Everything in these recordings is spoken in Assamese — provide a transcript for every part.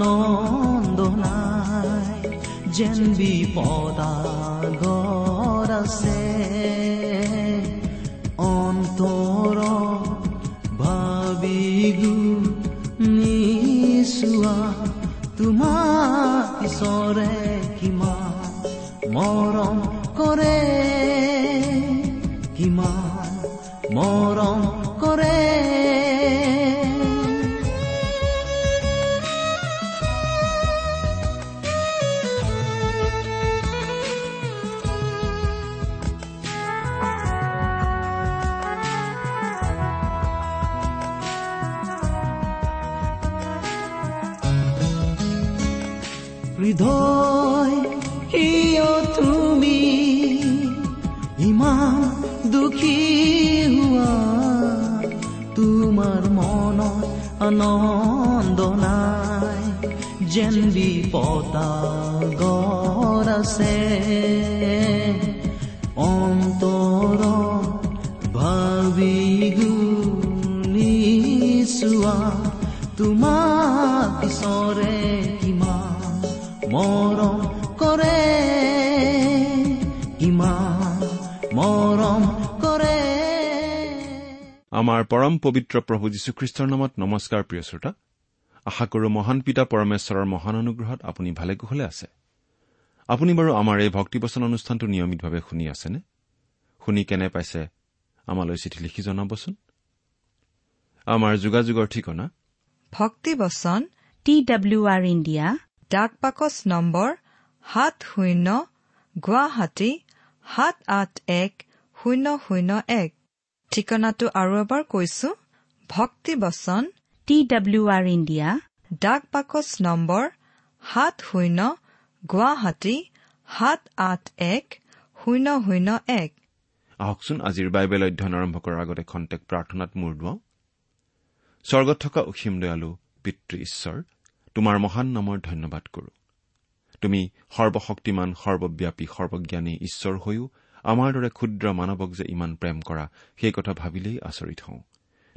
আনন্দ নাই যেন বিপদাগৰ আছে। অন্তৰ ভাবি নিচোৱা তোমাৰ ঈশ্বৰে কিমান মৰম কৰে কিমান মৰম বিপদাগৰ আছে। অন্তৰ ভাবি গুণিছোৱা তোমাৰ ঈশ্বৰে কিমান মৰম কৰে কিমান মৰম কৰে। আমাৰ পৰম পবিত্ৰ প্ৰভু যীশুখ্ৰীষ্টৰ নামত নমস্কাৰ প্ৰিয় শ্ৰোতা। আশা কৰো মহান পিতা পৰমেশ্বৰৰ মহান অনুগ্ৰহত আপুনি ভালে কুশলে আছে। আপুনি বাৰু আমাৰ এই ভক্তিবচন অনুষ্ঠানটো নিয়মিতভাৱে শুনি আছেনে? শুনি কেনে পাইছে আমালৈ চিঠি লিখি জনাবচোন। আমাৰ যোগাযোগৰ ঠিকনা? ভক্তিবচন টি ডাব্লিউ আৰ ইণ্ডিয়া ডাক বাকচ নম্বৰ সাত শূন্য গুৱাহাটী সাত আঠ এক শূন্য শূন্য এক। ঠিকনাটো আৰু এবাৰ কৈছো ভক্তিবচন টি ডাব্লিউ আৰ ইণ্ডিয়া ডাক বাকচ নম্বৰ সাত শূন্য গুৱাহাটী সাত আঠ এক শূন্য শূন্য এক। আহকচোন আজিৰ বাইবেল অধ্যয়ন আৰম্ভ কৰাৰ আগতে খন্তেক প্ৰাৰ্থনাত মূৰ দুৱাওঁ। স্বৰ্গত থকা অসীম দয়ালু পিতৃ ঈশ্বৰ তোমাৰ মহান নামৰ ধন্যবাদ কৰো। তুমি সৰ্বশক্তিমান সৰ্বব্যাপী সৰ্বজ্ঞানী ঈশ্বৰ হৈও আমাৰ দৰে ক্ষুদ্ৰ মানৱক যে ইমান প্ৰেম কৰা সেই কথা ভাবিলেই আচৰিত হওঁ।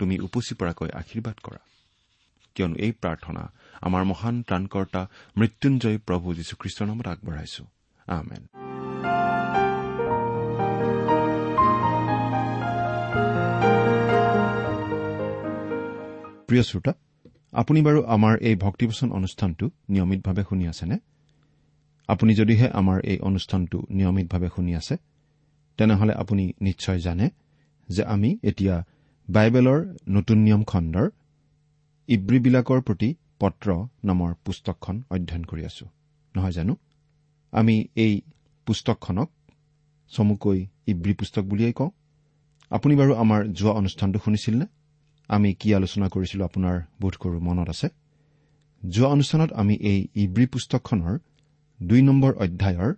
তুমি উপচি পৰাকৈ আশীৰ্বাদ কৰা। কিয়নো এই প্ৰাৰ্থনা আমাৰ মহান ত্ৰাণকৰ্তা মৃত্যুঞ্জয় প্ৰভু যীশুখ্ৰীষ্টৰ নামত আগবঢ়াইছো। প্ৰিয় শ্ৰোতা আপুনি বাৰু আমাৰ এই ভক্তিবচন অনুষ্ঠানটো নিয়মিতভাৱে শুনি আছেনে? আপুনি যদিহে আমাৰ এই অনুষ্ঠানটো নিয়মিতভাৱে শুনি আছে তেনেহলে আপুনি নিশ্চয় জানে যে আমি এতিয়া বাইবেলৰ নতুন নিয়ম খণ্ডৰ ইব্ৰীবিলাকৰ প্ৰতি পত্ৰ নামৰ পুস্তকখন অধ্যয়ন কৰি আছো। নহয় জানো? আমি এই পুস্তকখনক চমুকৈ ইব্ৰী পুস্তক বুলিয়েই কওঁ। আপুনি বাৰু আমাৰ যোৱা অনুষ্ঠানটো শুনিছিল নে? আমি কি আলোচনা কৰিছিলো আপোনাৰ বোধ কৰো মনত আছে? যোৱা অনুষ্ঠানত আমি এই ইব্ৰী পুস্তকখনৰ দুই নম্বৰ অধ্যায়ৰ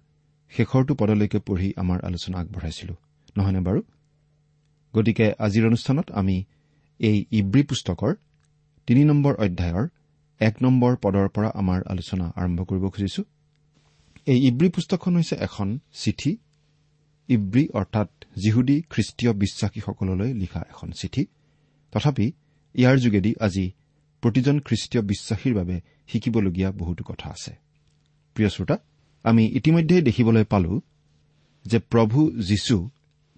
শেষৰটো পদলৈকে পঢ়ি আমাৰ আলোচনা আগবঢ়াইছিলো। নহয়নে বাৰু? গতিকে আজিৰ অনুষ্ঠানত আমি এই ইব্ৰী পুস্তকৰ তিনি নম্বৰ অধ্যায়ৰ এক নম্বৰ পদৰ পৰা আমাৰ আলোচনা আৰম্ভ কৰিব খুজিছো। এই ইব্ৰী পুস্তকখন হৈছে এখন চিঠি। ইব্ৰী অৰ্থাৎ যিহুদী খ্ৰীষ্টীয় বিশ্বাসীসকললৈ লিখা এখন চিঠি। তথাপি ইয়াৰ যোগেদি আজি প্ৰতিজন খ্ৰীষ্টীয় বিশ্বাসীৰ বাবে শিকিবলগীয়া বহুতো কথা আছে। প্ৰিয় শ্ৰোতা আমি ইতিমধ্যে দেখিবলৈ পালো যে প্ৰভু যীশু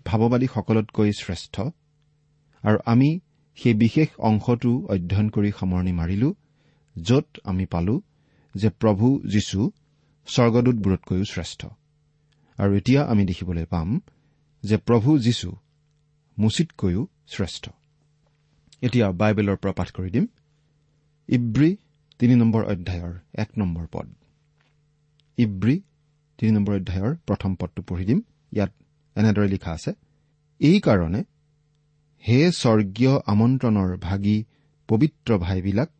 ভাৱবাদীসকলতকৈ শ্ৰেষ্ঠ। আৰু আমি সেই বিশেষ অংশটো অধ্যয়ন কৰি সামৰণি মাৰিলো য'ত আমি পালো যে প্ৰভু যীশু স্বৰ্গদূতবোৰতকৈও শ্ৰেষ্ঠ। আৰু এতিয়া আমি দেখিবলৈ পাম যে প্ৰভু যীশু মুচিতকৈও শ্ৰেষ্ঠ। এতিয়া বাইবেলৰ পৰা পাঠ কৰি দিম। ইব্ৰী তিনি নম্বৰ অধ্যায়ৰ এক নম্বৰ পদ। ইব্ৰী তিনি নম্বৰ অধ্যায়ৰ প্ৰথম পদটো পঢ়ি দিম। ইয়াত এনেদৰে লিখা আছে এইকাৰণে হে স্বৰ্গীয় আমন্ত্ৰণৰ ভাগি পবিত্ৰ ভাইবিলাক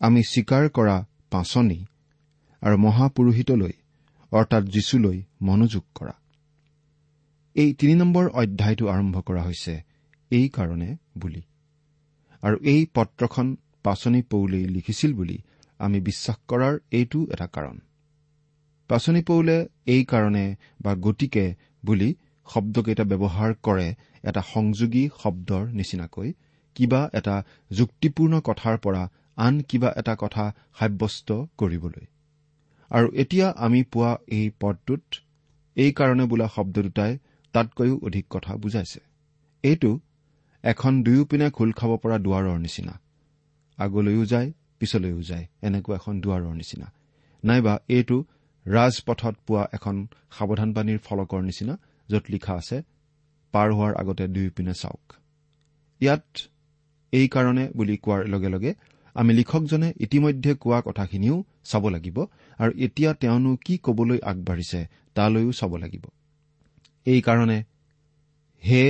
আমি স্বীকাৰ কৰা পাচনি আৰু মহাপুৰোহিতলৈ অৰ্থাৎ যীশুলৈ মনোযোগ কৰা। এই তিনি নম্বৰ অধ্যায়টো আৰম্ভ কৰা হৈছে এইকাৰণে বুলি। আৰু এই পত্ৰখন পাচনি পৌলেই লিখিছিল বুলি আমি বিশ্বাস কৰাৰ এইটো এটা কাৰণ। পাচনি পৌলে এই কাৰণে বা গতিকে বুলি শব্দকেইটা ব্যৱহাৰ কৰে এটা সংযোগী শব্দৰ নিচিনাকৈ কিবা এটা যুক্তিপূৰ্ণ কথাৰ পৰা আন কিবা এটা কথা সাব্যস্ত কৰিবলৈ। আৰু এতিয়া আমি পোৱা এই পদটোত এই কাৰণে বোলা শব্দ দুটাই তাতকৈও অধিক কথা বুজাইছে। এইটো এখন দুয়োপিনে খোল খাব পৰা দুৱাৰৰ নিচিনা। আগলৈও যায় পিছলৈও যায় এনেকুৱা এখন দুৱাৰৰ নিচিনা। নাইবা এইটো ৰাজপথত পোৱা এখন সাৱধানবাণীৰ ফলকৰ নিচিনা য'ত লিখা আছে পাৰ হোৱাৰ আগতে দুয়োপিনে চাওক। ইয়াত এইকাৰণে বুলি কোৱাৰ লগে লগে আমি লিখকজনে ইতিমধ্যে কোৱা কথাখিনিও চাব লাগিব আৰু এতিয়া তেওঁনো কি কবলৈ আগবাঢ়িছে তালৈও চাব লাগিব। এইকাৰণে হে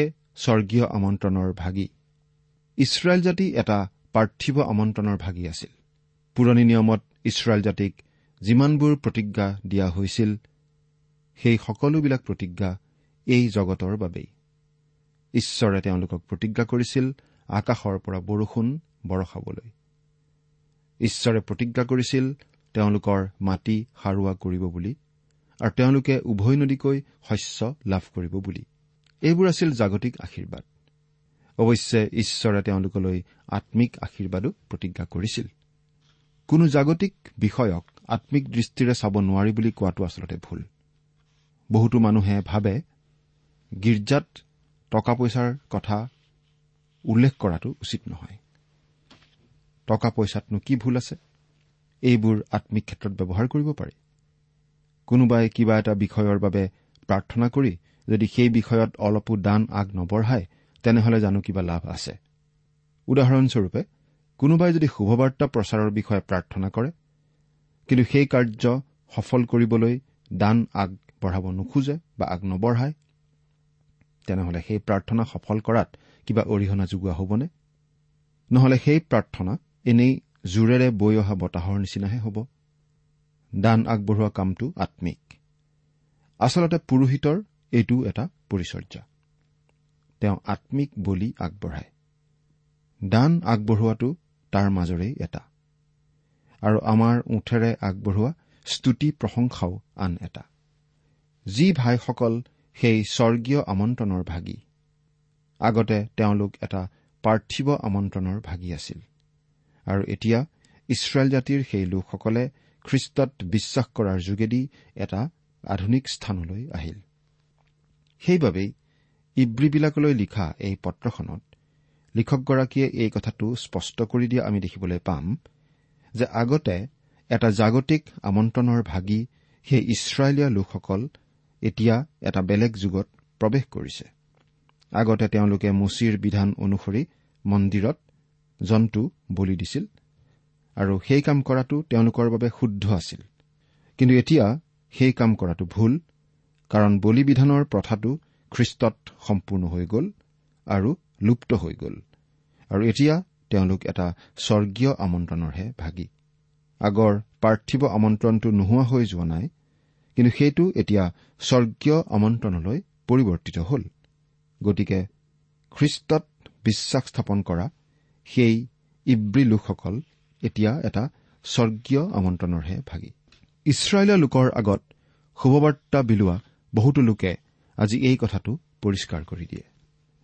স্বৰ্গীয় আমন্ত্ৰণৰ ভাগি ইছৰাইল জাতি এটা পাৰ্থিৱ আমন্ত্ৰণৰ ভাগি আছিল। পুৰণি নিয়মত ইছৰাইল জাতিক যিমানবোৰ প্ৰতিজ্ঞা দিয়া হৈছিল সেই সকলোবিলাক প্ৰতিজ্ঞা এই জগতৰ বাবেই। ঈশ্বৰে তেওঁলোকক প্ৰতিজ্ঞা কৰিছিল আকাশৰ পৰা বৰষুণ বৰষাবলৈ। ঈশ্বৰে প্ৰতিজ্ঞা কৰিছিল তেওঁলোকৰ মাটি সাৰুৱা কৰিব বুলি আৰু তেওঁলোকে উভৈনদীকৈ শস্য লাভ কৰিব বুলি। এইবোৰ আছিল জাগতিক আশীৰ্বাদ। অৱশ্যে ঈশ্বৰে তেওঁলোকলৈ আম্মিক আশীৰ্বাদো প্ৰতিজ্ঞা কৰিছিল। কোনো জাগতিক বিষয়ক আম্মিক দৃষ্টিৰে চাব নোৱাৰি বুলি কোৱাটো আচলতে ভুল। বহুতো মানুহে ভাবে গীৰ্জাত টকা পইচাৰ কথা উল্লেখ কৰাটো উচিত নহয়। টকা পইচাতনো কি ভুল আছে? এইবোৰ আম্মিক ক্ষেত্ৰত ব্যৱহাৰ কৰিব পাৰি। কোনোবাই কিবা এটা বিষয়ৰ বাবে প্ৰাৰ্থনা কৰি যদি সেই বিষয়ত অলপো দান আগ নবঢ়ায় তেনেহলে জানো কিবা লাভ আছে। উদাহৰণস্বৰূপে কোনোবাই যদি শুভবাৰ্তা প্ৰচাৰৰ বিষয়ে প্ৰাৰ্থনা কৰে কিন্তু সেই কাৰ্য সফল কৰিবলৈ দান আগবঢ়াব নোখোজে বা আগ নবঢ়ায় তেনেহলে সেই প্ৰাৰ্থনা সফল কৰাত কিবা অৰিহণা যোগোৱা হ'বনে? নহলে সেই প্ৰাৰ্থনা এনেই জোৰেৰে বৈ অহা বতাহৰ নিচিনাহে হ'ব। দান আগবঢ়োৱা কামটো আম্মিক আচলতে পুৰোহিতৰ এইটো এটা পৰিচৰ্যা তেওঁ আম্মিক বলি আগবঢ়ায়। দান আগবঢ়োৱাটো তাৰ মাজৰেই এটা। আৰু আমাৰ ওঠেৰে আগবঢ়োৱা স্তুতি প্ৰশংসাও আন এটা। যি ভাইসকল সেই স্বৰ্গীয় আমন্ত্ৰণৰ ভাগি। আগতে তেওঁলোক এটা পাৰ্থিৱ আমন্ত্ৰণৰ ভাগি আছিল। আৰু এতিয়া ইছৰাইল জাতিৰ সেই লোকসকলে খ্ৰীষ্টত বিশ্বাস কৰাৰ যোগেদি এটা আধুনিক স্থানলৈ আহিল। সেইবাবেই ইব্ৰীবিলাকলৈ লিখা এই পত্ৰখনত লিখকগৰাকীয়ে এই কথাটো স্পষ্ট কৰি দিয়া আমি দেখিবলৈ পাম। যে আগতে এটা জাগতিক আমন্ত্ৰণৰ ভাগি সেই ইছৰাইলীয়া লোকসকল এতিয়া এটা বেলেগ যুগত প্ৰৱেশ কৰিছে। আগতে তেওঁলোকে মুচিৰ বিধান অনুসৰি মন্দিৰত জন্তু বলি দিছিল আৰু সেই কাম কৰাটো তেওঁলোকৰ বাবে শুদ্ধ আছিল। কিন্তু এতিয়া সেই কাম কৰাটো ভুল কাৰণ বলিবিধানৰ প্ৰথাটো খ্ৰীষ্টত সম্পূৰ্ণ হৈ গ'ল আৰু লুপ্ত হৈ গ'ল। আৰু এতিয়া তেওঁলোক এটা স্বৰ্গীয় আমন্ত্ৰণৰহে ভাগি। আগৰ পাৰ্থিৱ আমন্ত্ৰণটো নোহোৱা হৈ যোৱা নাই কিন্তু সেইটো এতিয়া স্বৰ্গীয় আমন্ত্ৰণলৈ পৰিৱৰ্তিত হ'ল। গতিকে খ্ৰীষ্টত বিশ্বাস স্থাপন কৰা সেই ইব্ৰী লোকসকল এতিয়া এটা স্বৰ্গীয় আমন্ত্ৰণৰহে ভাগি। ইছৰাইলৰ লোকৰ আগত শুভবাৰ্তা বিলোৱা বহুতো লোকে আজি এই কথাটো পৰিষ্কাৰ কৰি দিয়ে।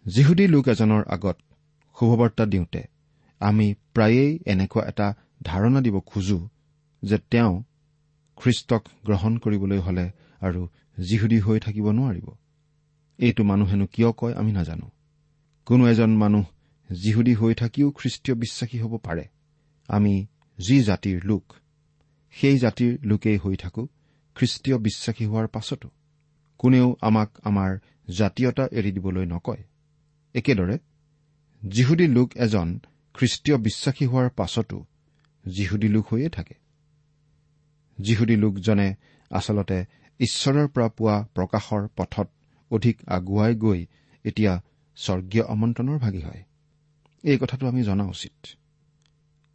যিহুদী লোক এজনৰ আগত শুভবাৰ্তা দিওঁতে আমি প্ৰায়েই এনেকুৱা এটা ধাৰণা দিব খোজো যে তেওঁ খ্ৰীষ্টক গ্ৰহণ কৰিবলৈ হলে আৰু যিহুদী হৈ থাকিব নোৱাৰিব। এইটো মানুহেনো কিয় কয় আমি নাজানো। কোনো এজন মানুহ যিহুদী হৈ থাকিও খ্ৰীষ্টীয় বিশ্বাসী হ'ব পাৰে। আমি যি জাতিৰ লোক সেই জাতিৰ লোকেই হৈ থাকো খ্ৰীষ্টীয় বিশ্বাসী হোৱাৰ পাছতো। কোনেও আমাক আমাৰ জাতীয়তা এৰি দিবলৈ নকয়। একেদৰে যিহুদী লোক এজন খ্ৰীষ্টীয় বিশ্বাসী হোৱাৰ পাছতো যিহুদী লোক হৈয়ে থাকে। যিহুদী লোকজনে আচলতে ঈশ্বৰৰ পৰা পোৱা প্ৰকাশৰ পথত অধিক আগুৱাই গৈ এতিয়া স্বৰ্গীয় আমন্ত্ৰণৰ ভাগি হয়। এই কথাটো আমি জনা উচিত।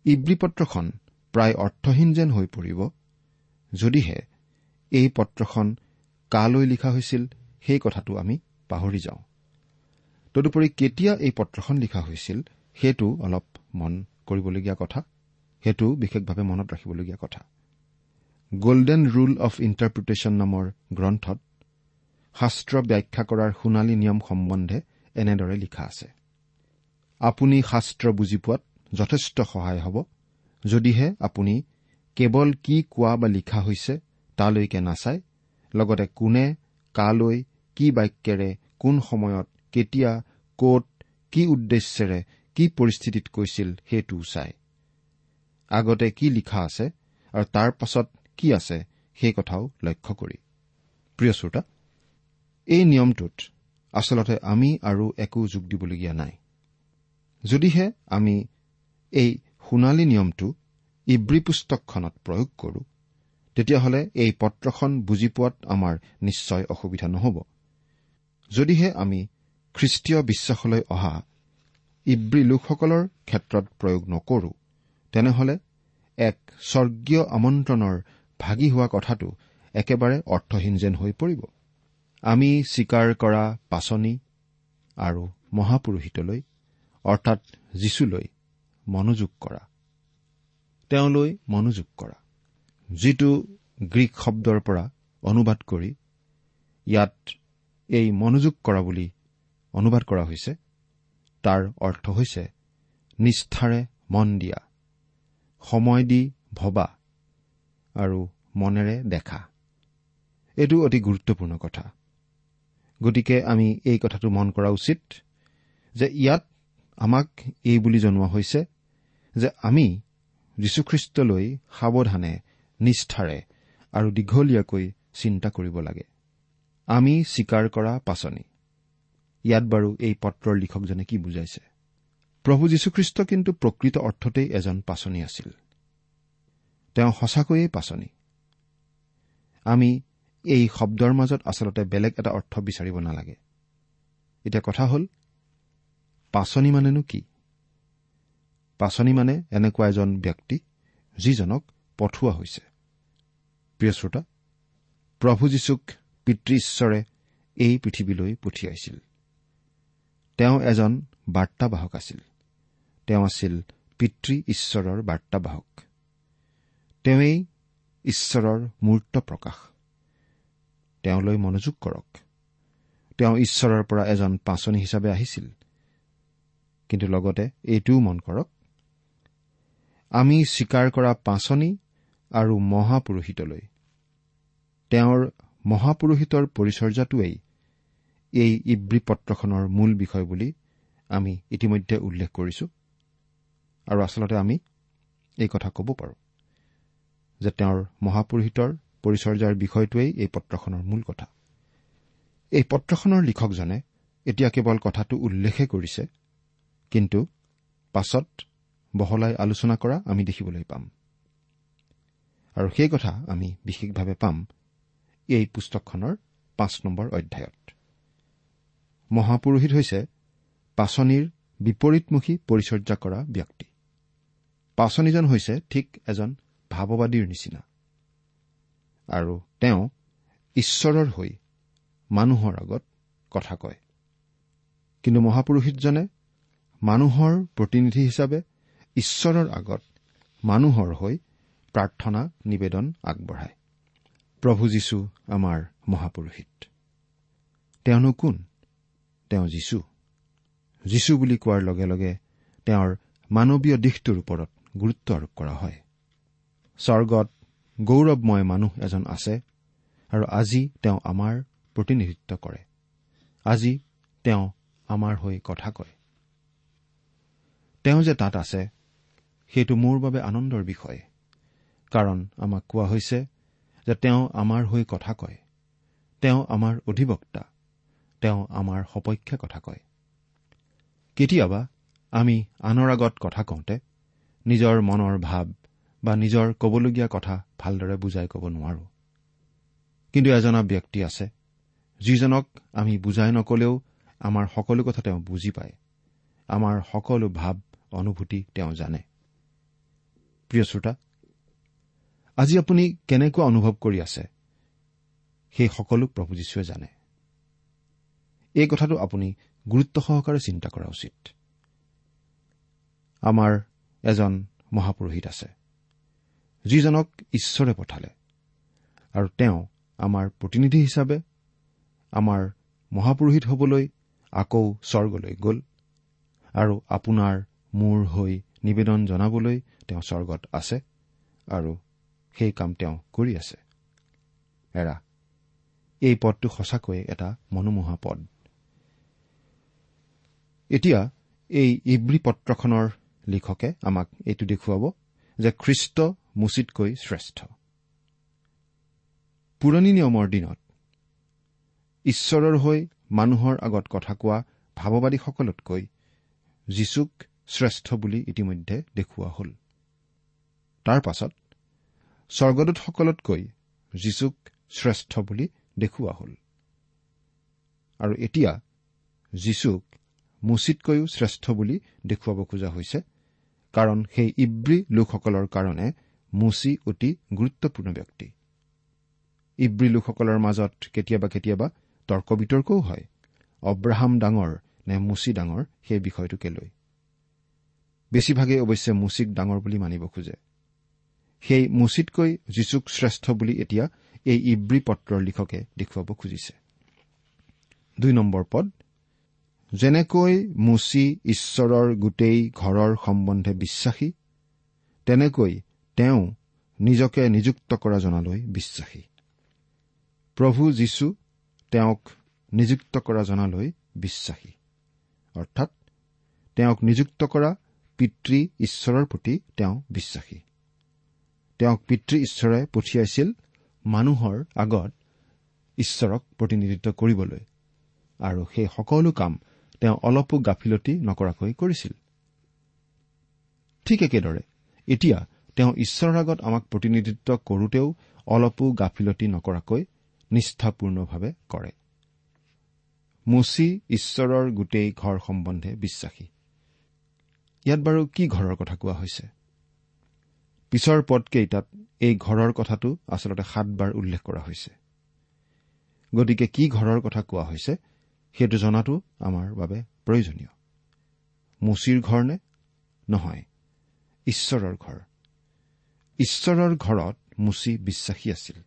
ইব্ৰী পত্ৰখন প্ৰায় অৰ্থহীন যেন হৈ পৰিব যদিহে এই পত্ৰখন কালৈ লিখা হৈছিল সেই কথাটো আমি পাহৰি যাওঁ। তদুপৰি কেতিয়া এই পত্ৰখন লিখা হৈছিল সেইটো অলপ মন কৰিবলগীয়া কথা সেইটো বিশেষভাৱে মনত ৰাখিবলগীয়া কথা। গল্ডেন ৰুল অফ ইণ্টাৰপ্ৰিটেশ্যন নামৰ গ্ৰন্থত শাস্ত্ৰ ব্যাখ্যা কৰাৰ সোণালী নিয়ম সম্বন্ধে এনেদৰে লিখা আছে। আপুনি শাস্ত্ৰ বুজি পোৱাত যথেষ্ট সহায় হ'ব যদিহে আপুনি কেৱল কি কোৱা বা লিখা হৈছে তালৈকে নাচায় লগতে কোনে কালৈ কি বাক্যেৰে কোন সময়ত কেতিয়া কত কি উদ্দেশ্যেৰে কি পৰিস্থিতিত কৈছিল সেইটোও চায় আগতে কি লিখা আছে আৰু তাৰ পাছত কি আছে সেই কথাও লক্ষ্য কৰি। প্ৰিয় শ্ৰোতা এই নিয়মটোত আচলতে আমি আৰু একো যোগ দিবলগীয়া নাই। যদিহে আমি এই সোণালী নিয়মটো ইব্ৰী পুস্তকখনত প্ৰয়োগ কৰো তেতিয়াহ'লে এই পত্ৰখন বুজি পোৱাত আমাৰ নিশ্চয় অসুবিধা নহ'ব। যদিহে আমি খ্ৰীষ্টীয় বিশ্বাসলৈ অহা ইব্ৰী লোকসকলৰ ক্ষেত্ৰত প্ৰয়োগ নকৰো। তেনেহলে এক স্বৰ্গীয় আমন্ত্ৰণৰ ভাগি হোৱা কথাটো একেবাৰে অৰ্থহীন যেন হৈ পৰিব। আমি স্বীকাৰ কৰা পাচনি আৰু মহাপুৰোহিতলৈ অৰ্থাৎ যীশুলৈ মনোযোগ কৰা। তেওঁলৈ মনোযোগ কৰা। যিটো গ্ৰীক শব্দৰ পৰা অনুবাদ কৰি ইয়াত এই মনোযোগ কৰা বুলি অনুবাদ কৰা হৈছে। তাৰ অৰ্থ হৈছে নিষ্ঠাৰে মন দিয়া সময় দি ভবা আৰু মনেৰে দেখা। এইটো অতি গুৰুত্বপূৰ্ণ কথা। গতিকে আমি এই কথাটো মন কৰা উচিত যে ইয়াত আমাক এই বুলি জনোৱা হৈছে যে আমি যীশুখ্ৰীষ্টলৈ সাৱধানে নিষ্ঠাৰে আৰু দীঘলীয়াকৈ চিন্তা কৰিব লাগে। আমি স্বীকাৰ কৰা পাচনি। ইয়াত বাৰু এই পত্ৰৰ লিখকজনে কি বুজাইছে? প্ৰভু যীশুখ্ৰীষ্ট কিন্তু প্ৰকৃত অৰ্থতেই এজন পাচনি আছিল। তেওঁ সঁচাকৈয়ে পাচনি। আমি এই শব্দৰ মাজত আচলতে বেলেগ এটা অৰ্থ বিচাৰিব নালাগে। এতিয়া কথা হ'ল পাচনি মানেনো কি? পাচনি মানে এনেকুৱা এজন ব্যক্তি যিজনক পঠোৱা হৈছে। প্ৰিয় শ্ৰোতা প্ৰভু যীশুক পিতৃ ঈশ্বৰে এই পৃথিৱীলৈ পঠিয়াইছিল। তেওঁ এজন বাৰ্তাবাহক আছিল। তেওঁ আছিল পিতৃ ঈশ্বৰৰ বাৰ্তাবাহক। তেওঁই ঈশ্বৰৰ মূৰ্ত প্ৰকাশ। তেওঁলৈ মনোযোগ কৰক। তেওঁ ঈশ্বৰৰ পৰা এজন পাচনি হিচাপে আহিছিল। কিন্তু লগতে এইটোও মন কৰক আমি স্বীকাৰ কৰা পাচনি আৰু মহাপুৰোহিতলৈ। তেওঁৰ মহাপুৰোহিতৰ পৰিচৰ্যাটোৱেই এই ইব্ৰী পত্ৰখনৰ মূল বিষয় বুলি আমি ইতিমধ্যে উল্লেখ কৰিছো। আৰু আচলতে আমি এই কথা ক'ব পাৰোঁ যে তেওঁৰ মহাপুৰোহিতৰ পৰিচৰ্যাৰ বিষয়টোৱেই এই পত্ৰখনৰ মূল কথা। এই পত্ৰখনৰ লিখকজনে এতিয়া কেৱল কথাটো উল্লেখে কৰিছে কিন্তু পাছত বহলাই আলোচনা কৰা আমি দেখিবলৈ পাম। আৰু সেই কথা আমি বিশেষভাৱে পাম এই পুস্তকখনৰ পাঁচ নম্বৰ অধ্যায়ত। মহাপুৰোহিত হৈছে পাচনিৰ বিপৰীতমুখী পৰিচৰ্যা কৰা ব্যক্তি। পাচনিজন হৈছে ঠিক এজন ভাৱবাদীৰ নিচিনা। আৰু তেওঁ ঈশ্বৰৰ হৈ মানুহৰ আগত কথা কয়। কিন্তু মহাপুৰোহিতজনে মানুহৰ প্ৰতিনিধি হিচাপে ঈশ্বৰৰ আগত মানুহৰ হৈ প্ৰাৰ্থনা নিবেদন আগবঢ়ায়। প্ৰভু যীশু আমাৰ মহাপুৰোহিত। তেওঁনো কোন? তেওঁ যীশু যীশু বুলি কোৱাৰ লগে লগে তেওঁৰ মানৱীয় দিশটোৰ ওপৰত গুৰুত্ব আৰোপ কৰা হয়। স্বৰ্গত গৌৰৱময় মানুহ এজন আছে আৰু আজি তেওঁ আমাৰ প্ৰতিনিধিত্ব কৰে। আজি তেওঁ আমাৰ হৈ কথা কয়। তেওঁ যে তাত আছে সেইটো মোৰ বাবে আনন্দৰ বিষয়। কাৰণ আমাক কোৱা হৈছে যে তেওঁ আমাৰ হৈ কথা কয়। তেওঁ আমাৰ অধিবক্তা। তেওঁ আমাৰ সপক্ষে কথা কয়। কেতিয়াবা আমি আনৰ আগত কথা কওঁতে নিজৰ মনৰ ভাৱ বা নিজৰ কবলগীয়া কথা ভালদৰে বুজাই ক'ব নোৱাৰো। কিন্তু এজনা ব্যক্তি আছে যিজনক আমি বুজাই নকলেও আমাৰ সকলো কথা তেওঁ বুজি পায়। আমাৰ সকলো ভাৱ অনুভূতি তেওঁ জানে। প্ৰিয় শ্ৰোতা আজি আপুনি কেনেকুৱা অনুভৱ কৰি আছে? সেই সকলো প্ৰভু যীশুৱে জানে। এই কথাটো আপুনি গুৰুত্ব সহকাৰে চিন্তা কৰা উচিত। আমাৰ এজন মহাপুৰোহিত আছে যিজনক ঈশ্বৰে পঠালে আৰু তেওঁ আমাৰ প্ৰতিনিধি হিচাপে আমাৰ মহাপুৰোহিত হবলৈ আকৌ স্বৰ্গলৈ গ'ল আৰু আপোনাৰ মূৰ হৈ নিবেদন জনাবলৈ তেওঁ স্বৰ্গত আছে আৰু সেই কাম তেওঁ কৰি আছে। এৰা এই পদটো সঁচাকৈয়ে এটা মনোমোহা পদ। এতিয়া এই ইব্ৰী পত্ৰখনৰ লিখকে আমাক এইটো দেখুৱাব যে খ্ৰীষ্ট মুচিতকৈ শ্ৰেষ্ঠ। পুৰণি নিয়মৰ দিনত ঈশ্বৰৰ হৈ মানুহৰ আগত কথা কোৱা ভাৱবাদীসকলতকৈ যীশুক শ্ৰেষ্ঠ বুলি ইতিমধ্যে দেখুওৱা হ'ল। তাৰ পাছত স্বৰ্গদূতসকলতকৈ যীশুক শ্ৰেষ্ঠ বুলি দেখুওৱা হ'ল। আৰু এতিয়া যীশুক মুচিতকৈও শ্ৰেষ্ঠ বুলি দেখুৱাব খোজা হৈছে কাৰণ সেই ইব্ৰী লোকসকলৰ কাৰণে মুচি অতি গুৰুত্বপূৰ্ণ ব্যক্তি। ইব্ৰী লোকসকলৰ মাজত কেতিয়াবা কেতিয়াবা তৰ্ক বিতৰ্কও হয়। অব্ৰাহাম ডাঙৰ নে মুচি ডাঙৰ সেই বিষয়টোকে লৈ বেছিভাগেই অৱশ্যে মুচিক ডাঙৰ বুলি মানিব খোজে। সেই মুচিতকৈ যীচুক শ্ৰেষ্ঠ বুলি এতিয়া এই ইব্ৰী পত্ৰৰ লিখকে দেখুৱাব খুজিছে। দুই নম্বৰ পদ যেনেকৈ মুচি ঈশ্বৰৰ গোটেই ঘৰৰ সম্বন্ধে বিশ্বাসী তেনেকৈ তেওঁ নিজকে নিযুক্ত কৰা জনালৈ বিশ্বাসী। প্ৰভু যীশু তেওঁক নিযুক্ত কৰা জনালৈ বিশ্বাসী। অৰ্থাৎ তেওঁক নিযুক্ত কৰা পিতৃ ঈশ্বৰৰ প্ৰতি তেওঁ বিশ্বাসী। তেওঁক পিতৃ ঈশ্বৰে পঠিয়াইছিল মানুহৰ আগত ঈশ্বৰক প্ৰতিনিধিত্ব কৰিবলৈ। আৰু সেই সকলো কাম তেওঁ অলপো গাফিলতি নকৰাকৈ কৰিছিল। ঠিক একেদৰে এতিয়া তেওঁ ঈশ্বৰৰ আগত আমাক প্ৰতিনিধিত্ব কৰোতেও অলপো গাফিলতি নকৰাকৈ নিষ্ঠাপূৰ্ণভাৱে কৰে। মুচি ঈশ্বৰৰ গোটেই ঘৰ সম্বন্ধে বিশ্বাসী। ইয়াত বাৰু কি ঘৰৰ কথা কোৱা হৈছে? পিছৰ পদকেইটাত এই ঘৰৰ কথাটো আচলতে সাতবাৰ উল্লেখ কৰা হৈছে। গতিকে কি ঘৰৰ কথা কোৱা হৈছে? সেইটো জনাটো আমাৰ বাবে প্ৰয়োজনীয়। মুচিৰ ঘৰ নে? নহয় ঈশ্বৰৰ ঘৰ। ঈশ্বৰৰ ঘৰত মুচি বিশ্বাসী আছিল।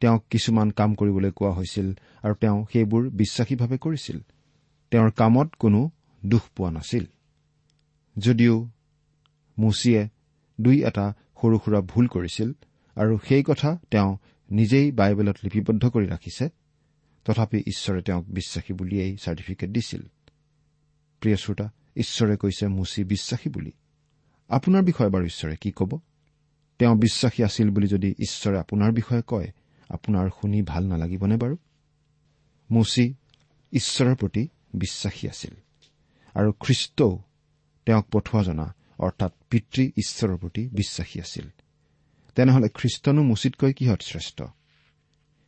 তেওঁক কিছুমান কাম কৰিবলৈ কোৱা হৈছিল আৰু তেওঁ সেইবোৰ বিশ্বাসীভাৱে কৰিছিল। তেওঁৰ কামত কোনো দুখ পোৱা নাছিল। যদিও মুচিয়ে দুই এটা সৰু সুৰা ভুল কৰিছিল আৰু সেই কথা তেওঁ নিজেই বাইবেলত লিপিবদ্ধ কৰি ৰাখিছে তথাপি ঈশ্বৰে তেওঁক বিশ্বাসী বুলিয়েই চাৰ্টিফিকেট দিছিল। প্ৰিয় শ্ৰোতা ঈশ্বৰে কৈছে মুচি বিশ্বাসী বুলি। আপোনাৰ বিষয়ে বাৰু ঈশ্বৰে কি ক'ব? তেওঁ বিশ্বাসী আছিল বুলি যদি ঈশ্বৰে আপোনাৰ বিষয়ে কয় আপোনাৰ শুনি ভাল নালাগিবনে বাৰু? মুচি ঈশ্বৰৰ প্ৰতি বিশ্বাসী আছিল। আৰু খ্ৰীষ্টও তেওঁক পঠোৱা জনা অৰ্থাৎ পিতৃ ঈশ্বৰৰ প্ৰতি বিশ্বাসী আছিল। তেনেহলে খ্ৰীষ্টনো মুচিতকৈ কিহত শ্ৰেষ্ঠ?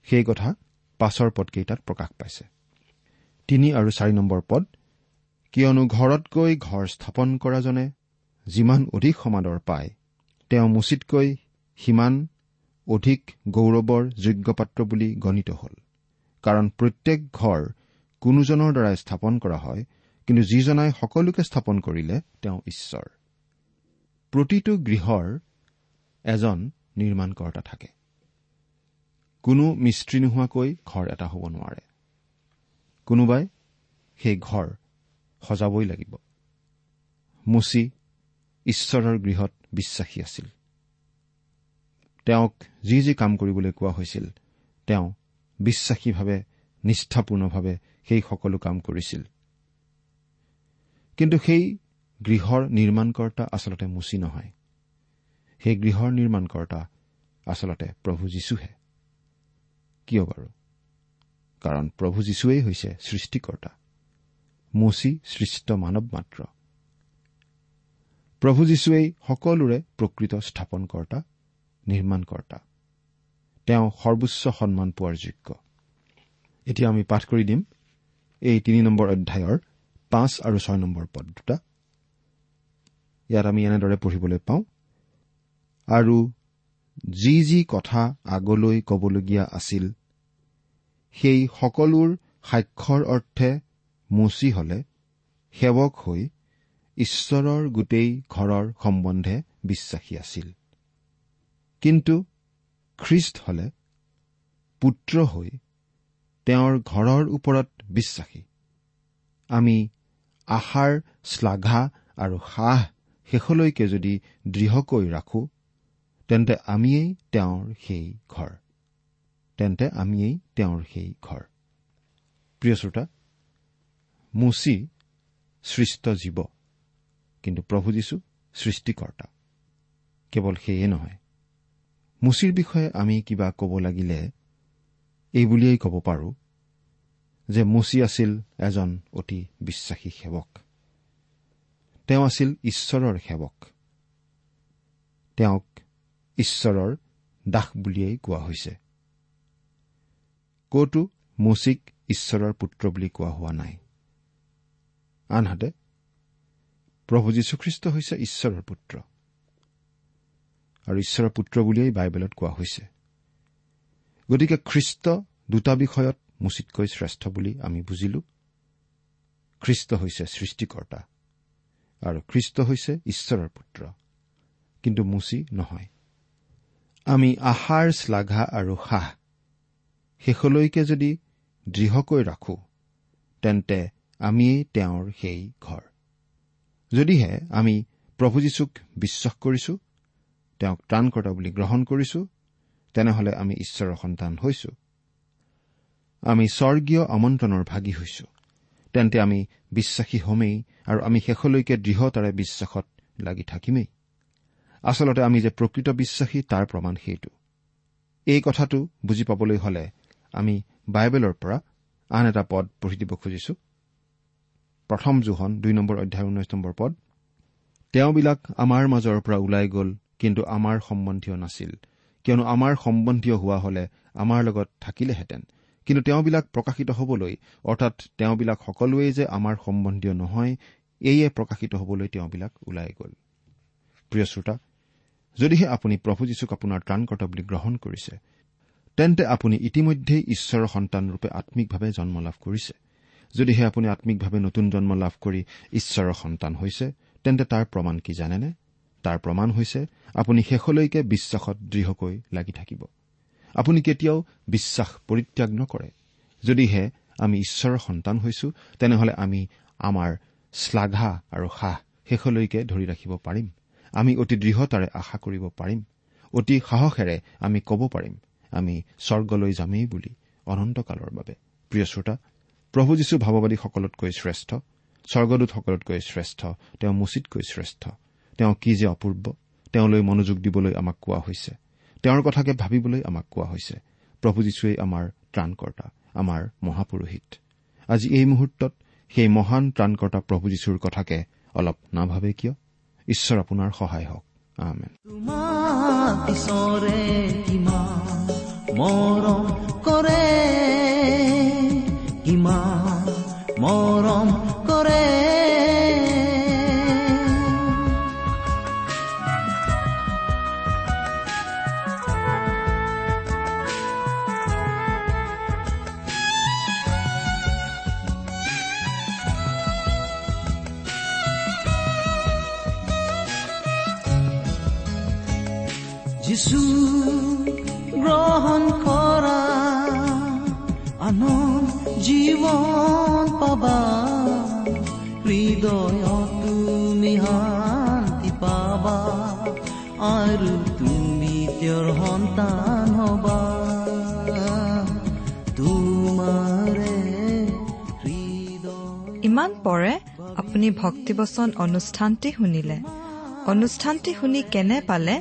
সেই কথা পাছৰ পদকেইটাত প্ৰকাশ পাইছে। তিনি আৰু চাৰি নম্বৰ পদ কিয়নো ঘৰতকৈ ঘৰ স্থাপন কৰাজনে যিমান অধিক সমাদৰ পায় তেওঁ মুচিতকৈ সিমান অধিক গৌৰৱৰ যোগ্য পাত্ৰ বুলি গণিত হ'ল। কাৰণ প্ৰত্যেক ঘৰ কোনোজনৰ দ্বাৰাই স্থাপন কৰা হয় কিন্তু যিজনাই সকলোকে স্থাপন কৰিলে তেওঁ ঈশ্বৰ। প্ৰতিটো গৃহৰ এজন নিৰ্মাণকৰ্তা থাকে। কোনো মিস্ত্ৰী নোহোৱাকৈ ঘৰ এটা হ'ব নোৱাৰে। কোনোবাই সেই ঘৰ সজাবই লাগিব। মুচি ঈশ্বৰৰ গৃহত বিশ্বাসী আছিল। তেওঁক যি যি কাম কৰিবলৈ কোৱা হৈছিল তেওঁ বিশ্বাসীভাৱে নিষ্ঠাপূৰ্ণভাৱে সেই সকলো কাম কৰিছিল। কিন্তু সেই গৃহৰ নিৰ্মাণকৰ্তা আচলতে মুচি নহয়। সেই গৃহৰ নিৰ্মাণকৰ্তা আচলতে প্ৰভু যীশুহে। কিয় বাৰু? কাৰণ প্ৰভু যীশুৱেই হৈছে সৃষ্টিকৰ্তা। মুচি সৃষ্ট মানৱ মাত্ৰ। প্ৰভু যীশুৱেই সকলোৰে প্ৰকৃত স্থাপনকৰ্তা নিৰ্মাণকৰ্তা। তেওঁ সৰ্বোচ্চ সন্মান পোৱাৰ যোগ্য। এতিয়া আমি পাঠ কৰি দিম। এই তিনি নম্বৰ অধ্যায়ৰ পাঁচ আৰু ছয় নম্বৰ পদ দুটা। ইয়াত আমি এনেদৰে পঢ়িবলৈ পাওঁ। আৰু যি যি কথা আগলৈ কবলগীয়া আছিল সেই সকলোৰ সাক্ষৰ অৰ্থে মুচি হলে সেৱক হৈ ঈশ্বৰৰ গোটেই ঘৰৰ সম্বন্ধে বিশ্বাসী আছিল। কিন্তু খ্ৰীষ্ট হলে পুত্ৰ হৈ তেওঁৰ ঘৰৰ ওপৰত বিশ্বাসী। আমি আশাৰ শ্লাঘা আৰু সাহ শেষলৈকে যদি দৃঢ়কৈ ৰাখো তেন্তে আমিয়েই তেওঁৰ সেই ঘৰ। তেন্তে আমিয়েই তেওঁৰ সেই ঘৰ। প্ৰিয় শ্ৰোতা মুচি সৃষ্ট জীৱ কিন্তু প্ৰভু যীশু সৃষ্টিকৰ্তা। কেৱল সেয়ে নহয় মুচিৰ বিষয়ে আমি কিবা ক'ব লাগিলে এই বুলিয়েই ক'ব পাৰো যে মুচি আছিল এজন অতি বিশ্বাসী সেৱক। তেওঁ আছিল ঈশ্বৰৰ সেৱক। তেওঁক ঈশ্বৰৰ দাস বুলিয়েই কোৱা হৈছে। কতো মুচিক ঈশ্বৰৰ পুত্ৰ বুলি কোৱা হোৱা নাই। আনহাতে প্ৰভু যীশুখ্ৰীষ্ট হৈছে ঈশ্বৰৰ পুত্ৰ। আৰু ঈশ্বৰৰ পুত্ৰ বুলিয়েই বাইবেলত কোৱা হৈছে। গতিকে খ্ৰীষ্ট দুটা বিষয়ত মুচিতকৈ শ্ৰেষ্ঠ বুলি আমি বুজিলো। খ্ৰীষ্ট হৈছে সৃষ্টিকৰ্তা আৰু খ্ৰীষ্ট হৈছে ঈশ্বৰৰ পুত্ৰ। কিন্তু মুচি নহয়। আমি আশাৰ শ্লাঘা আৰু সাহ শেষলৈকে যদি দৃঢ়কৈ ৰাখো তেন্তে আমিয়েই তেওঁৰ সেই ঘৰ। যদিহে আমি প্ৰভু যীশুক বিশ্বাস কৰিছো তেওঁক ত্ৰাণকৰ্তা বুলি গ্ৰহণ কৰিছো তেনেহলে আমি ঈশ্বৰৰ সন্তান হৈছো। আমি স্বৰ্গীয় আমন্ত্ৰণৰ ভাগি হৈছো তেন্তে আমি বিশ্বাসী হমেই আৰু আমি শেষলৈকে দৃঢ়তাৰে বিশ্বাসত লাগি থাকিমেই। আচলতে আমি যে প্ৰকৃত বিশ্বাসী তাৰ প্ৰমাণ সেইটো। এই কথাটো বুজি পাবলৈ হলে আমি বাইবেলৰ পৰা আন এটা পদ পঢ়ি দিব খুজিছো। প্ৰথম জোহন দুই নম্বৰ অধ্যায় ঊনৈশ নম্বৰ পদ। তেওঁবিলাক আমাৰ মাজৰ পৰা ওলাই গ'ল কিন্তু আমাৰ সম্বন্ধীয় নাছিল। কিয়নো আমাৰ সম্বন্ধীয় হোৱা হলে আমাৰ লগত থাকিলেহেঁতেন। কিন্তু তেওঁবিলাক প্ৰকাশিত হবলৈ অৰ্থাৎ তেওঁবিলাক সকলোৱেই যে আমাৰ সম্বন্ধীয় নহয় এইয়ে প্ৰকাশিত হবলৈ তেওঁবিলাক ওলাই গ'ল। প্ৰিয় শ্ৰোতা যদিহে আপুনি প্ৰভু যীশুক আপোনাৰ ত্ৰাণকৰ্তা বুলি গ্ৰহণ কৰিছে তেন্তে আপুনি ইতিমধ্যেই ঈশ্বৰৰ সন্তানৰূপে আম্মিকভাৱে জন্ম লাভ কৰিছে। যদিহে আপুনি আম্মিকভাৱে নতুন জন্ম লাভ কৰি ঈশ্বৰৰ সন্তান হৈছে তেন্তে তাৰ প্ৰমাণ কি জানেনে? তাৰ প্ৰমাণ হৈছে আপুনি শেষলৈকে বিশ্বাসত দৃঢ়কৈ লাগি থাকিব। আপুনি কেতিয়াও বিশ্বাস পৰিত্যাগ নকৰে। যদিহে আমি ঈশ্বৰৰ সন্তান হৈছো তেনেহলে আমি আমাৰ শ্লাঘা আৰু সাহ শেষলৈকে ধৰি ৰাখিব পাৰিম। আমি অতি দৃঢ়তাৰে আশা কৰিব পাৰিম। অতি সাহসেৰে আমি ক'ব পাৰিম আমি স্বৰ্গলৈ যামেই বুলি অনন্তকালৰ বাবে। প্ৰিয় শ্ৰোতা প্ৰভু যীশু ভাৱবাদীসকলতকৈ শ্ৰেষ্ঠ স্বৰ্গদূতসকলতকৈ শ্ৰেষ্ঠ তেওঁ মুচিতকৈ শ্ৰেষ্ঠ। তেওঁ কি যে অপূৰ্ব তেওঁলৈ মনোযোগ দিবলৈ আমাক কোৱা হৈছে তেওঁৰ কথাকে ভাবিবলৈ আমাক কোৱা হৈছে। প্ৰভু যীশুৱেই আমাৰ ত্ৰাণকৰ্তা আমাৰ মহাপুৰোহিত। আজি এই মুহূৰ্তত সেই মহান ত্ৰাণকৰ্তা প্ৰভু যীশুৰ কথাকে অলপ নাভাবে কিয়? ঈশ্বৰ আপোনাৰ সহায় হওক। আমেন। মৰম কৰে কিমান মৰম যিছু গ্ৰহণ কৰা আনন্দ জীৱন পাবা। হৃদয় তুমি শান্তি পাবা আৰু তুমি তেওঁৰ সন্তান হবা। ইমান পৰে আপুনি ভক্তিবচন অনুষ্ঠানটি শুনিলে। অনুষ্ঠানটি শুনি কেনে পালে?